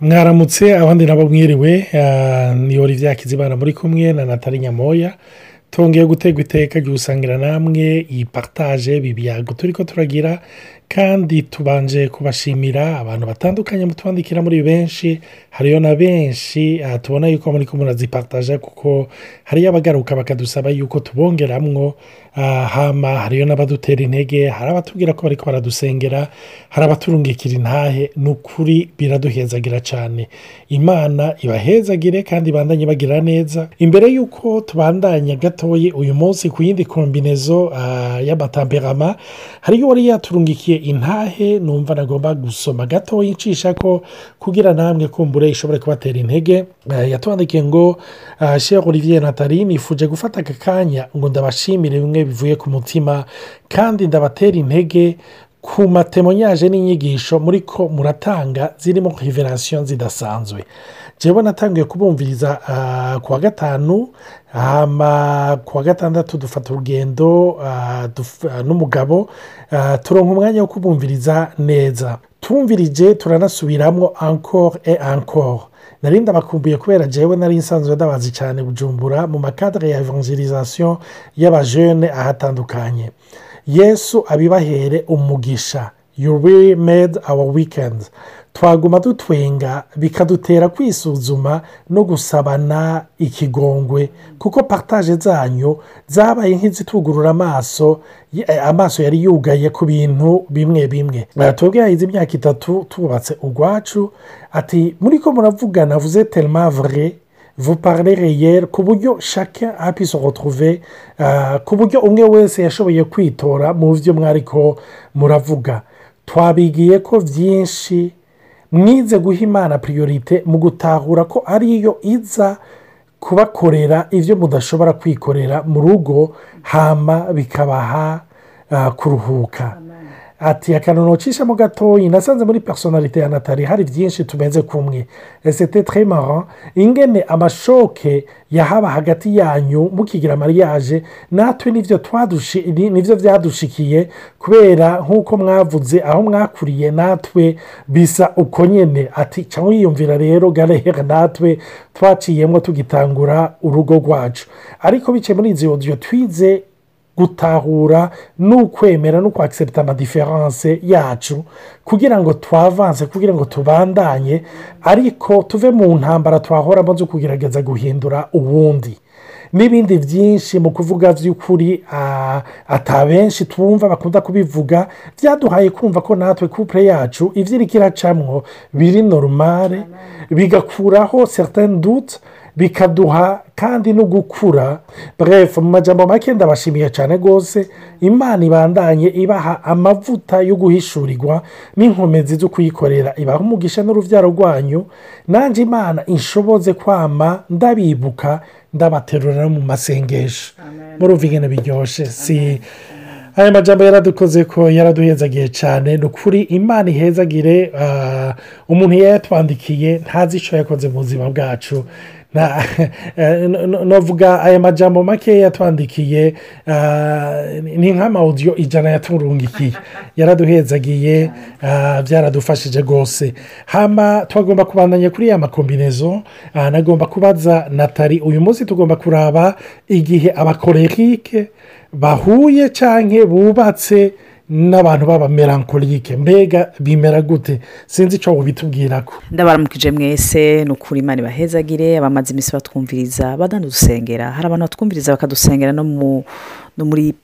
mwaramutse abandi nabo mwiriwe ni olivier hakizimana muri kumwe na natali nyamoya. Tongeye gutegwa iteka ry'usangira namwe iyi partage bibiyago turi ko turagira. Kandi tubanje kubashimira abantu batandukanye mutwandikira muri benshi. Hariyo na benshi tubona yuko muri ko murazipartaje kuko hariyo abagaruka bakadusaba yuko tubongeramwo. Hama hariyo n'abadutera intege hari abatubwira ko bariko baradusengera hari abaturungikira intahe. Ni ukuri biraduhezagira cyane imana ibahezagire kandi ibandanye bagira neza. Imbere y'uko tubandanya gatoye uyu munsi ku yindi kombinezo y'amatamperama hariyo wari yaturungikiye intahe numva nagomba gusoma gatoya ncisha ko kugira namwe kumbure ishobora kubatera intege. Yatwandikiye ngo shere olivier natali nifuje gufata aka kanya ngo ndabashimire bimwe bivuye ku mutima kandi ndabatera intege. Ku matemonyaje n'inyigisho muri ko muratanga zirimo hiverasiyo zidasanzwe. Njyewe natangiye kubumviriza ku wa gatanu ku wa gatandatu dufata urugendo n'umugabo turonka umwanya wo kubumviriza neza. Tumvirije turanasubiramo ankoro e ankoro narinda bakumbuye kubera njyewe nari nsanzwe ndabazi cyane bujumbura mu makadere ya evangelizasiyo y'abajene ahatandukanye. Yesu abibahere umugisha. You really made our weekend. Twaguma dutwenga bikadutera kwisuzuma no gusabana ikigongwe kuko partage zanyu zabaye nk'izitugurura amaso amaso yari yugaye ku bintu bimwe bimwe. Twebwe yahize imyaka itatu tubatse urwacu ati muri ko muravugana vuze telma vre parlez réel ku buryo chacun a pu se retrouver ku buryo umwe wese yashoboye kwitora mu byo mwari ko muravuga. Twabigiye ko byinshi mwize guha imana priorite mu gutahura ko ariyo iza kubakorera ibyo mudashobora kwikorera mu rugo hama bikabaha kuruhuka. Ati akantu nocishamo gatoya nasanze muri personalite ya natali hari byinshi tumeze kumwe. Esete tremara ingene amashoke yahaba hagati yanyu mukigira mariage natwe ni byo byadushikiye kubera nk'uko mwavuze aho mwakuriye natwe bisa uko nyine ati cyangwa wiyumvira rero garehere natwe twaciyemo tugitangura urugo rwacu. Ariko biciye muri izi odiyo twize gutahura n'ukwemera no kwakisepita amadiferanse yacu kugira ngo twavanse kugira ngo tubandanye ariko tuve mu ntambara twahoramo zo kugerageza guhindura ubundi n'ibindi byinshi mu kuvuga by'ukuri atabenshi twumva bakunda kubivuga byaduhaye kumva ko natwe kupure yacu ibyo iri kiracamwo biri norumare bigakuraho seritani duti bikaduha kandi no gukura. Mu majambo make ndabashimiye cyane rwose imana ibandanye ibaha amavuta yo guhishurirwa n'inkomezi zo kuyikorera ibaha umugisha n'urubyaro rwanyu. Nanjye imana inshoboze kwama ndabibuka ndabaterura mu masengesho. Muri ubwigane biryoshye si. Aya majambo yaradukoze ko yaraduhezagiye cyane. Ni ukuri imana ihezagire umuntu yayatwandikiye ntazi icyo yakoze mu buzima bwacu. Navuga aya majambo make yatwandikiye ni nk'amawudiyo ijana yaturungikiye yaraduhezagiye byaradufashije rwose. Hama twagomba kubandanya kuri ya makombinezo nagomba kubaza natali uyu munsi tugomba kuraba igihe abakorerike bahuye cyangwa bubatse n'abantu b'abamerankorike mbega bimera gute? Sinzi icyo ubitubwira ko ndabaramukije mwese ni ukuri imana ibahezagire abamaze iminsi batwumviriza badanadusengera hari abantu batwumviriza bakadusengera no muri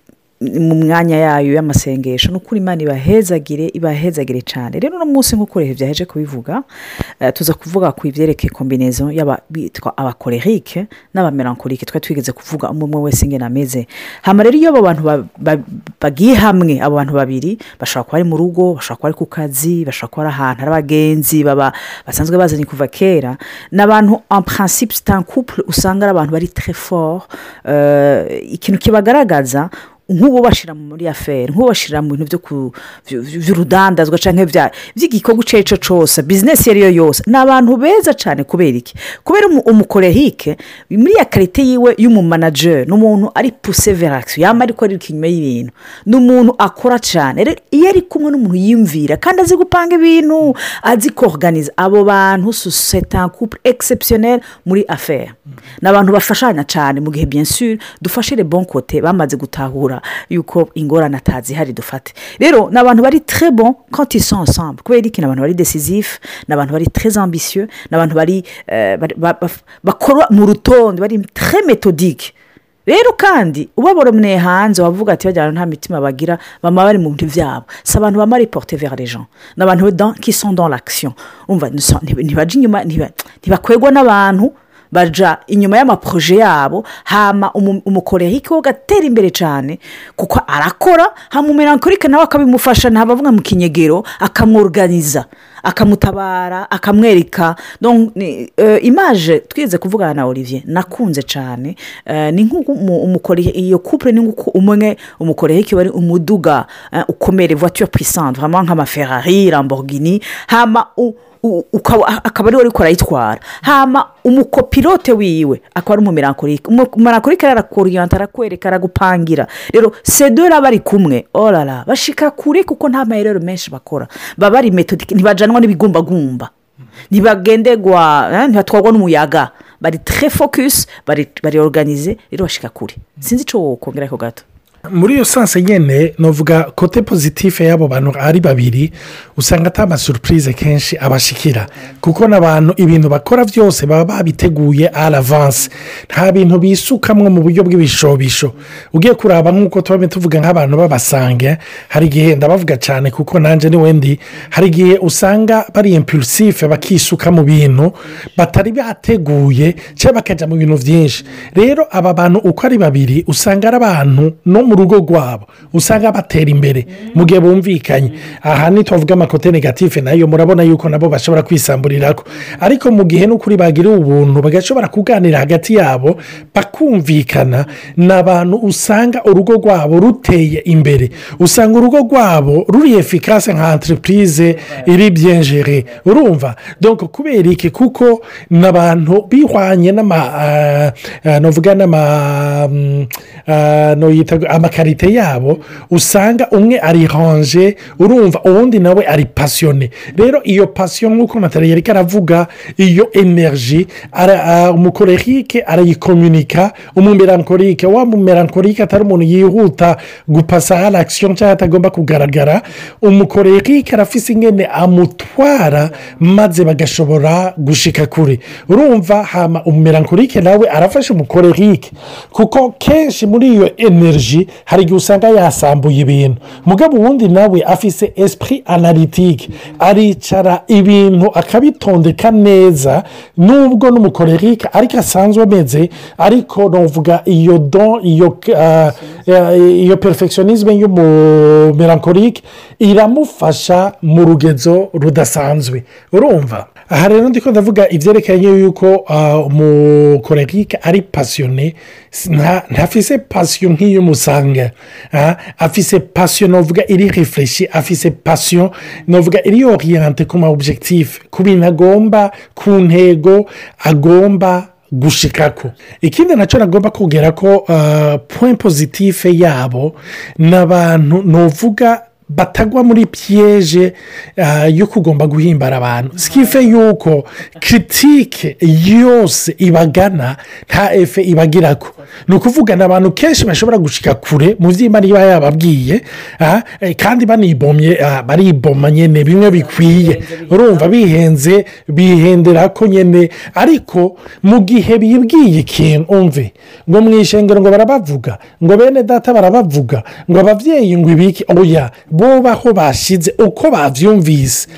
mu mwanya yayo y'amasengesho ni ukuri imana ibahezagire ibahezagire cyane rero uno munsi nk'uko byaheje kubivuga tuza kuvuga ku ibyerekeye kombinezo bitwa abakorerike n'abamerankorike twari twigeze kuvuga umwe umwe wese ingena ameze. Hano rero iyo abo bantu bagiye hamwe abo bantu babiri bashobora kuba ari mu rugo bashobora kuba ari ku kazi bashobora kuba ari ahantu hari abagenzi basanzwe bazanye kuva kera ni abantu en principe couple usanga ari abantu bari très fort ikintu kibagaragaza nk'uwo bashyira muri aferi nk'uwo bashyira mu bintu by'urudandazwa cyangwa by'igikorwa icyo ari cyo cyose bizinesi iyo ari yo yose. Ni abantu beza cyane kubera iki? Kubera umu- umukorehike muri ya karite yiwe y'umumanajeri ni umuntu ari puse verakisiyo yaba ari inyuma y'ibintu. Ni umuntu akora cyane iyo ari kumwe n'umuntu yiyumvira kandi azi gupanga ibintu azi koruganiza abo bantu sosiyete couple exceptionnel muri aferi ni abantu bafashanya cyane mu gihe byinshi dufashe bon kote bamaze gutahura yuko ingorane atazihari dufate. Rero ni abantu bari bon sont ensemble. Kubera iki? Ni abantu bari décisif ni abantu bari ambitieux ni abantu bari bari- ba- ba- bakora mu rutonde bari méthodique rero kandi ubaboromeneye hanze wavuga ati bajyana nta mitima bagira baba bari mu bintu byabo. Si abantu baba bari porute vers les gens. Ni abantu ntiso- ntiba- ntibajya inyuma ntiba- ntibakwegwa n'abantu baja inyuma y'amaporoje yabo hama umu- umukorehike we agatera imbere cyane kuko arakora hama umumerankorike nawe akabimufasha ntabavuga mu kinyegero akamwuruganiza akamutabara akamwereka. Eh, imaje twize kuvugana na olivier nakunze cyane eh, ni nk'uko iyo couple ni nk'uko umwe umukorehike wari umuduga eh, ukomere voiture puissante vraiment nk'amaferari lamborghini hama akaba ari we ariko arayitwara. Hama umukopilote wiwe akaba ari umumerankorike umumerankorike arakoriyanta arakwereka aragupangira. Rero sedora bari kumwe. Orara. Bashika kure kuko nta mayerero menshi bakora. Baba bari metodike ntibajyanwa n'ibigumbagumba. Ntibagendegwa eh, ntibatwarwa n'umuyaga. Bari tre focus bari bari organize. Rero bashika kure. Sinzi icyo wokongera ako gato. Muri iyo sanse nyine navuga kote pozitife y'abo bantu ari babiri usanga atari amasurupurize kenshi abashikira. Kuko n'abantu ibintu bakora byose baba babiteguye aravanse nta bintu bisukamwo mu buryo bw'ibishobisho. Ugiye kuraba nk'uko tuba tuvuga nk'abantu b'abasange hari igihe ndabavuga cyane kuko nanjye ni wendi hari igihe usanga bari impulisife bakisuka mu bintu batari bateguye cyangwa bakajya mu bintu byinshi rero aba bantu uko ari babiri usanga ari abantu no mu rugo rwabo. Usanga batera imbere. Mu gihe bumvikanye. Aha ntitwavuge amakote negatife na yo. Murabona yuko nabo bashobora kwisamburirako. Ariko mu gihe n'ukuri bagira ubuntu bagashobora kuganira hagati yabo bakumvikana ni abantu usanga urugo rwabo ruteye imbere. Usanga urugo rwabo ruri efikase nka entreprise iri byenjere urumva? Donc kubera iki? Kuko ni abantu bihwanye n'ama ah, navuga n'ama ah, no yita amakarite yabo usanga umwe ari ranje urumva uwundi nawe ari pasiyone rero iyo pasiyo nk'uko natali yari aravuga iyo ah, umukorerike arayikomunika umumerankorike wa mumerankorike atari umuntu yihuta gupasa hari akisiyo cyangwa atagomba kugaragara umukorerike arafise ingene amutwara maze bagashobora gushika kure. Urumva hama umumerankorike nawe arafasha umukorerike. Kuko kenshi muri iyo energy hari igihe usanga yasambuye ibintu. Mugabo ubundi nawe afise esprit analytique aricara ibintu akabitondeka neza nubwo n'umukorerike ariko asanzwe ameze ariko navuga iyo don iyo ah, eh, iyo perfectionisme y'umumerankorike iramufasha mu rugezo rudasanzwe. Urumva? Aha rero ndi ndavuga ibyerekanye yuko ah, umukorerike ari pasiyone si- nta- ntafise pasiyo nk'iy'umusanga ah, afise pasiyo navuga iri refureshi afise pasiyo navuga iri oriyante ku ma objectif ku bintu agomba ku ntego agomba gushikako. Ikindi na cyo nagomba kugera ko ah, point pozitife yabo ni abantu nuvuga batagwa muri piyeje ah, yo kugomba guhimbara abantu. Sikife yuko kiritike yose ibagana nta efe ibagirako. Ni ukuvuga ni abantu kenshi bashobora gushika kure mu by'imana iba yababwiye ah, eh, kandi banibomye ah, bariboma nyine bimwe bikwiye. Urumva bihenze bihendera ko nyine ariko mu gihe bibwiye ikintu umve ngo mu ishengero ngo barabavuga ngo bene data barabavuga ngo ababyeyi ngo ibiki oya bo baho bashyize uko babyumvise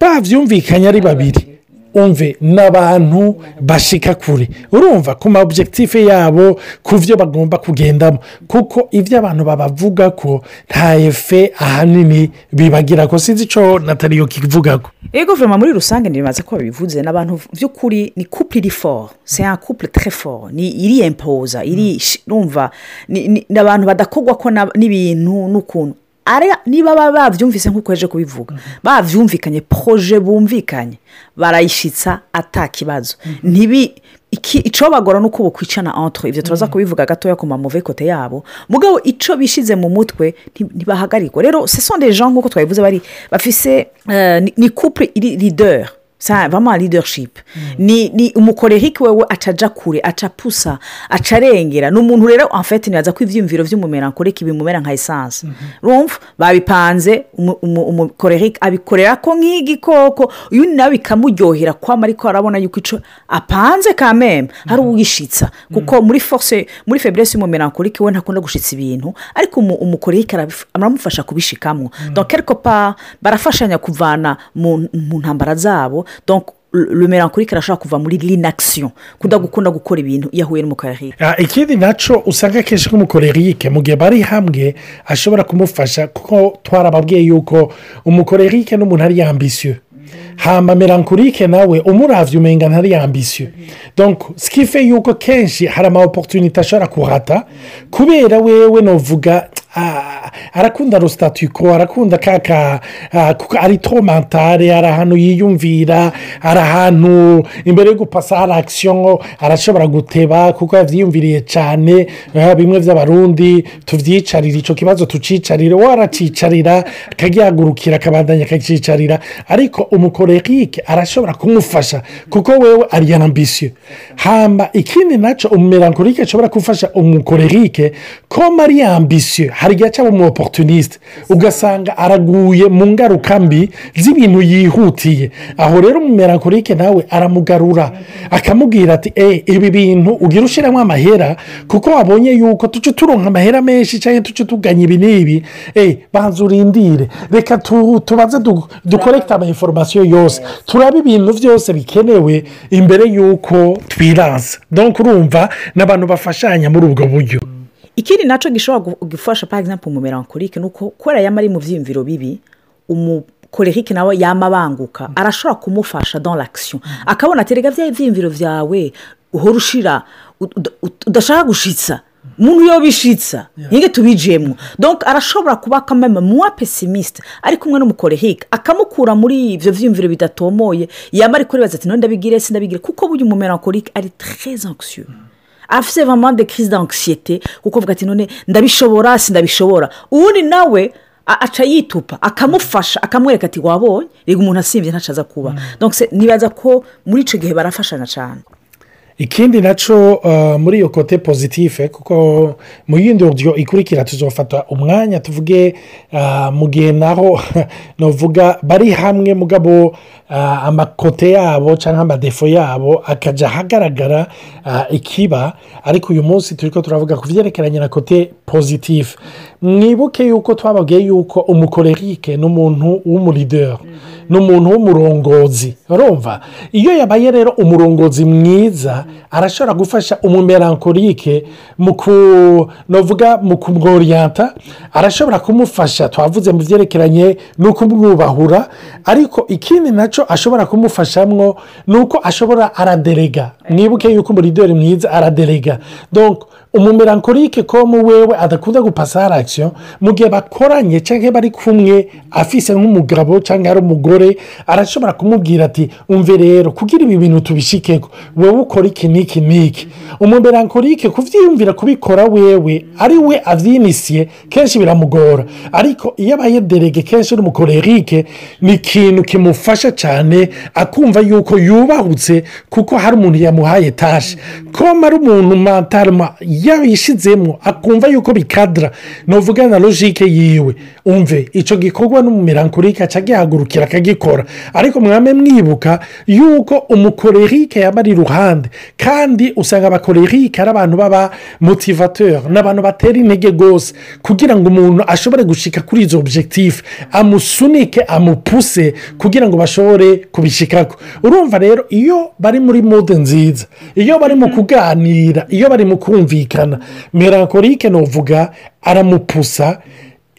babyumvikanye ari babiri. Umve n'abantu bashika kure. Urumva ku ma objective yabo ku byo bagomba kugendamo. Kuko ibyo abantu babavuga ko nta efe ahanini bibagira ko sinzi icyo nataliyo kivuga ko ego vuma muri rusange ntibimaze ko babivuze ni abantu by'ukuri ni fort c'est un couple très fort. Ni iri empoza iri numva ni ni- ni abantu badakogwa ko n'ibintu n'ukuntu. Niba baba babyumvise nk'uko yaje kubivuga babyumvikanye poroje bumvikanye barayishitsa atakibazo ntibi iki icyo bagora ni uko bukwicana entre. Ibyo turaza kubivuga gatoya ku mamuve kote yabo. Mugabo icyo bishize mu mutwe nti- ntibahagarikwa rero des gens nk'uko twabivuze bari bafise eh, ni- couple iri sa vama leadership. Ni ni umukorerike wewe acaja kure aca pusa aca arengera. Ni umuntu rero afite ntibaza ko ibyiyumviro by'umumerankorike bimumera nka esanse rumva babipanze umu- umu- umukorerike abikorera ko nk'igikoko. Uyu nawe bikamuryohera kwama ariko arabona yuko icyo apanze kameme hari uwishitsa kuko muri force muri feburese y'umumerankorike we ntakunda gushitsa ibintu. Ariko umu- umukorerike aramufasha kubishikamo quelque part barafashanya kuvana mu ntambara zabo. Le melancholique arashobora kuva muri l'inaction. Kudagukunda gukora ibintu iyo ahuye n'umukorerike Ah, ikindi na cyo usanga akenshi nk'umukorerike mu gihe bari hamwe ashobora kumufasha kuko twarababwiye yuko umukorerike n'umuntu ari yambisiyo hamba melancholique nawe umuravye umenga ntari yambisiyo donc skife yuko kenshi hari ama opportunité ashobora kuhata kubera wewe novuga ah, arakunda rositatuko arakunda kaka ah, ari tro mentale ari ahantu yiyumvira ari ahantu imbere yo gupasa hari akisiyo arashobora guteba kuko yabyiyumviriye cyane ah, bimwe by'abarundi tubyicarire icyo kibazo tucicarire waracicarira akagihagurukira akabandanya akacicarira. Ariko umukorerike arashobora kumufasha kuko wewe ari ambisiyo hamba ikindi na cyo umumerankorike ashobora gufasha umukorerike ko ari ambisiyo hari igihe cyaba umu oporutunisite ugasanga araguye mu ngaruka mbi z'ibintu yihutiye. Aho rero umumerankorike nawe aramugarura akamubwira ati eee ibi bintu ugira ushyiramo amahera? Kuko wabonye yuko tuce turonka amahera menshi cyangwa tuce tuganya ibi n'ibi. Eee banza urindire. Reka tu- tubanze du- dukorekite ama inforomasiyo yose. Turabe ibintu byose bikenewe imbere y'uko twiransa donc urumva n'abantu bafashanya muri ubwo buryo. Ikindi na cyo gishobora gu- gufasha par exemple umumerankorike ni uko kubera yaba ari mu byiyumviro bibi umukorerike nawe yama abanguka arashobora kumufasha dans l'action. Akabona ati rega bya byiyumviro byawe uhora ushira ud- ud- udashaka gushitsa umuntu iyo bishitsa ntige tubijemo. Donc arashobora kuba kameme muwa pesimisite ari kumwe n'umukorerike akamukura muri ibyo byiyumviro bidatomoye yaba ari kuribaza ati none ndabigire sindabigire? Kuko burya umumerankorike ari très anxieux. Afite vraiment de crise d'anxiété kuko avuga ati none ndabishobora sindabishobora. Ubundi nawe aca yitupa akamufasha akamwereka ati wabonye? Reka umuntu asimbye ntacu aza kuba donc se- nibaza ko muri icyo gihe barafashanya cyane ikindi na cyo uh, muri iyo kote pozitife kuko mu yindi buryo ikurikira tuzofata umwanya tuvuge uh, mu gihe naho navuga bari hamwe mugabo amakote yabo cyangwa amadefo yabo akajya ahagaragara ikiba. Ariko uyu munsi turi ko turavuga ku byerekeranye na kote pozitife mwibuke yuko twababwiye yuko umukorerike ni umuntu w'umurideri ni umuntu w'umurongozi. Urumva? Iyo yabaye rero umurongozi mwiza arashobora gufasha umumerankorike mu ku navuga mu kumworiyanta arashobora kumufasha twavuze mu byerekeranye no kumwubahura ariko ikindi na cyo ashobora kumufashamwo ni uko ashobora araderega. Mwibuke yuko umurideri mwiza araderega. Umumerankorike ko mu wewe adakunda gupasa harakisiyo mu gihe bakoranye cyangwa bari kumwe afise nk'umugabo cyangwa ari umugore arashobora kumubwira ati umve rero kugira ibi bintu tubishikeko wowe ukora iki n'iki n'iki? Umumerankorike kubyiyumvira kubikora wewe ari we abyinisiye kenshi biramugora. Ariko iyo abaye derege kenshi n'umukorerike ni ikintu kimufasha cyane akumva yuko yubahutse kuko hari umuntu yamuhaye tashi ko ari umuntu mantarama yabishizemo akumva yuko bikadara nuvuga na logike yiwe. Umve icyo gikorwa n'umumerankorike aca agihagurukira akagikora. Ariko mwame mwibuka yuko umukorerike yaba ari iruhande kandi usanga abakorerike ari abantu baba motivateur ni abantu batera intege rwose kugira ngo umuntu ashobore gushika kuri izo objectif amusunike amupuse kugira ngo bashobore kubishikako. Urumva rero iyo bari muri mode nziza iyo bari mu kuganira iyo bari mu kumvikana merankorike nuvuga aramupusa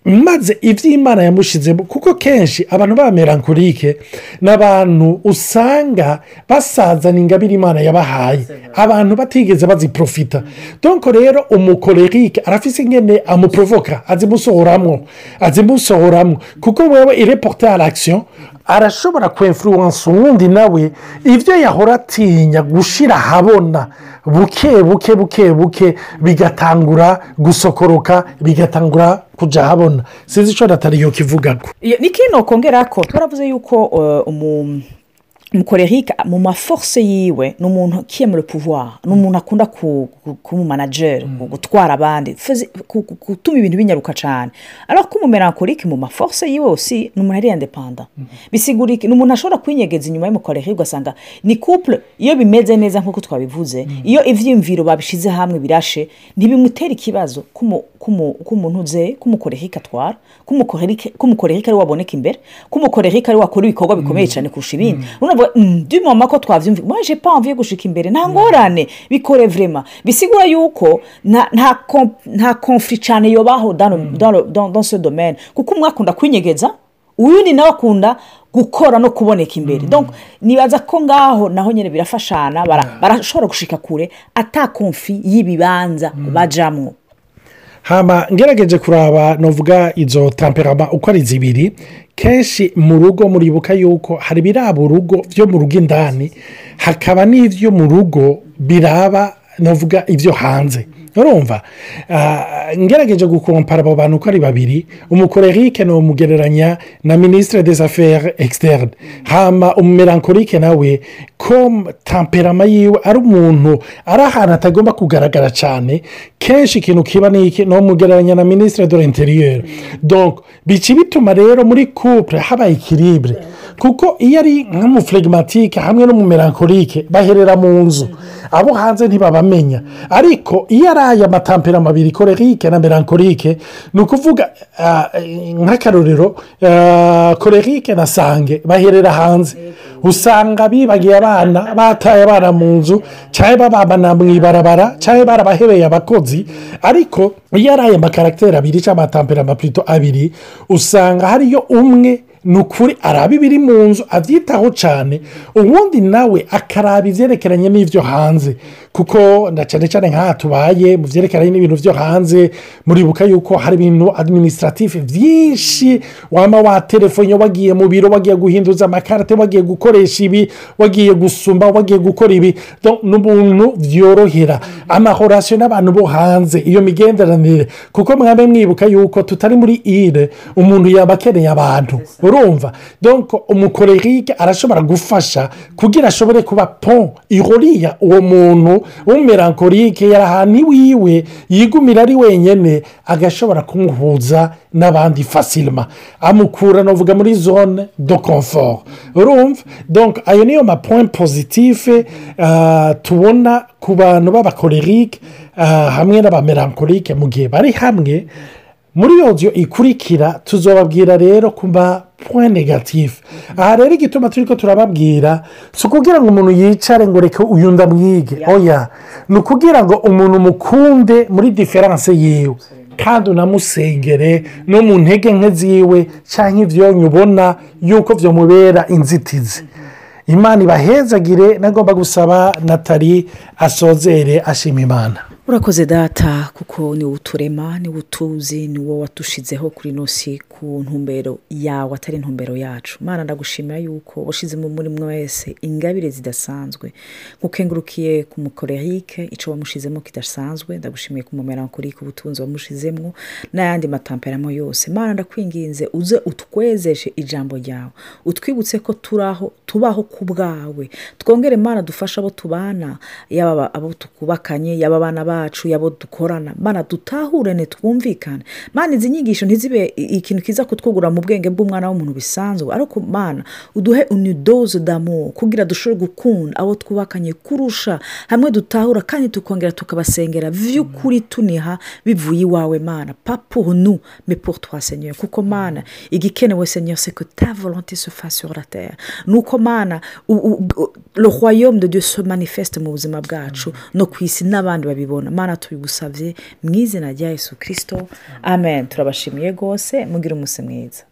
maze iby'imana yamushyizemo kuko kenshi abantu ba merankorike ni abantu usanga basazana ingabire imana yabahaye. Abantu batigeze baziprofita. Donko rero umukorerike arafise ingene amuprovoka azimusohoramwo azimusohoramwo. Kuko wewe ireporte l'action arashobora kwemfuruwansa uwundi nawe ibyo yahora atinya gushyira ahabona. Buke buke buke buke. Bigatangura gusokoroka bigatangura kujya ahabona sinzi icyo natariyo kivuga ni kino kongera ko twaravuze yuko umukorerike mu maforce yiwe ni umuntu kiyemura pouvoir ni umuntu akunda kuba umumanajeri gutwara abandi gutuma ibintu binyaruka cyane ariko ko umumerankorike mu maforce yiwe aussi ni umuntu ari indepanda bisigura ni umuntu ashobora kwinyegeza inyuma y'umukorerike ugasanga ni couple iyo bimeze neza nk'uko twabivuze iyo ibyiyumviro babishyize hamwe birashe ntibimutera ikibazo k'umuntu uze k'umukorerike atwara k'umukorerike ari waboneka imbere k'umukorerike ari wakora ibikorwa bikomeye cyane kurusha ibindi. Du mama ko twabyumvira mwaje pamvu yo gushika imbere. Nta ngorane. Bikore vrema bisigura yuko nta konfuri cyane yobaho dans ce domaine. Kuko umwe akunda kwinyegeza uyundi nawe akunda gukora no kuboneka imbere. Nibaza ko ngaho naho nyine birafashana barashobora gushika kure atakonfi y'ibibanza bajamwo. Hama ngerageje kuraba navuga izo tamperama uko ari zibiri. Kenshi mu rugo muribuka yuko hari ibiraba urugo byo mu rugo indani hakaba n'ibyo mu rugo biraba navuga ibyo hanze. Urumva? Ngerageje gukompara abo bantu uko ari babiri. Umukorerike ni umugereranya na minisitire des affaires externe hama umumerankorike nawe ko tamperama yiwe ari umuntu ari ahantu atagomba kugaragara cyane. Kenshi ikintu kiba ni iki? Ni umugereranya na minisitire de l'interieur donc bica bituma rero muri couple haba ikiribure kuko iyo ari nk'umufuregimatike hamwe n'umumerankorike baherera mu nzu. Abo hanze ntibabamenya ariko iyo ari aya matamperama abiri korerike na merankorike ni ukuvuga nk'akarorero korerike na sange baherera hanze. Usanga bibagiye abana bataye abana mu nzu cyangwa babana mu ibarabara cyangwa barabahebeye abakozi. Ariko iyo ari aya makaragiteri abiri cyangwa amatamperama purito abiri usanga hariyo umwe ni ukuri araba ibiri mu nzu abyitaho cyane ubundi nawe akaraba ibyerekeranye n'ibyo hanze. Kuko cyane cyane nk'aha tubaye mu byerekeranye n'ibintu byo hanze muribuka yuko hari ibintu adiminisitiratifu byinshi waba waterefone wagiye mu biro wagiye guhinduza amakarite wagiye gukoresha ibi wagiye gusumba wagiye gukora ibi n'ubuntu byorohera amahorasiyo n'abantu bo hanze iyo migenderanire. Kuko mwabe mwibuka yuko tutari muri ire umuntu yaba akeneye abantu. Urumva. Donko umukorerike arashobora gufasha kugira ashobore kuba pon ihuriya uwo muntu w'umumerankorike yari ahantu iwiwe yigumira ari wenyine agashobora kumuhuza n'abandi fasirima amukura navuga muri zone do confort. Urumva? Donko ayo niyo mapoint pozitife tubona ku bantu b'abakorerike hamwe n'abamerankorike mu gihe bari hamwe muri iyo nzu ikurikira tuzababwira rero kuba point negatifu aha rero igituma turi ko turababwira si ukugira ngo umuntu yicare ngo reka uyu ndamwige. Oya ni ukugira ngo umuntu mukunde muri diferanse yiwe. Kandi unamusengere no mu ntege nke ziwe cyangwa ibyonyi ubona yuko byamubera inzitizi. Imana ibahezagire nagomba gusaba natali asozere ashima imana. Urakoze data kuko ni we uturema ni we utuzi niwo watushizeho kuri ino si ku ntumbero yawe atari intumbero yacu. Mwana ndagushimira yuko washyizemo muri mwe wese ingabire zidasanzwe. Nkukengurukiye ku mukorerike icyo wamushizemo kidasanzwe. Ndagushimiye ku mumerankorike ubutunzi wamushizemo n'ayandi matamperamo yose. Mwana ndakwinginze uze utwezeshe ijambo ryawe. Utwibutse ko turaho tubaho ku bwawe. Twongere mwana dufashe abo tubana. Yaba abo tukubakanye yaba abana bacu bacu yabo dukorana mana dutahurane twumvikane mana izi nyigisho ntizibe ikintu kiza kutwugura mu bwenge bw'umwana w'umuntu bisanzwe. Ariko mana uduhe unidoze d'amour kugira dushobore gukunda abo twubakanye kurusha. Hamwe dutahura kandi tukongera tukabasengera. Vy'ukuri tuniha bivuye iwawe mana. Mais pour toi seigneur. Kuko mana igikenewe seigneur c'est que ta volonté se fasse sur la terre. Nuko mana royaume de se manifeste mu buzima bwacu. No ku isi n'abandi babibona. Mana tubigusavye mu izina rya yesu kirisito amen. Turabashimiye rwose mugire umunsi mwiza.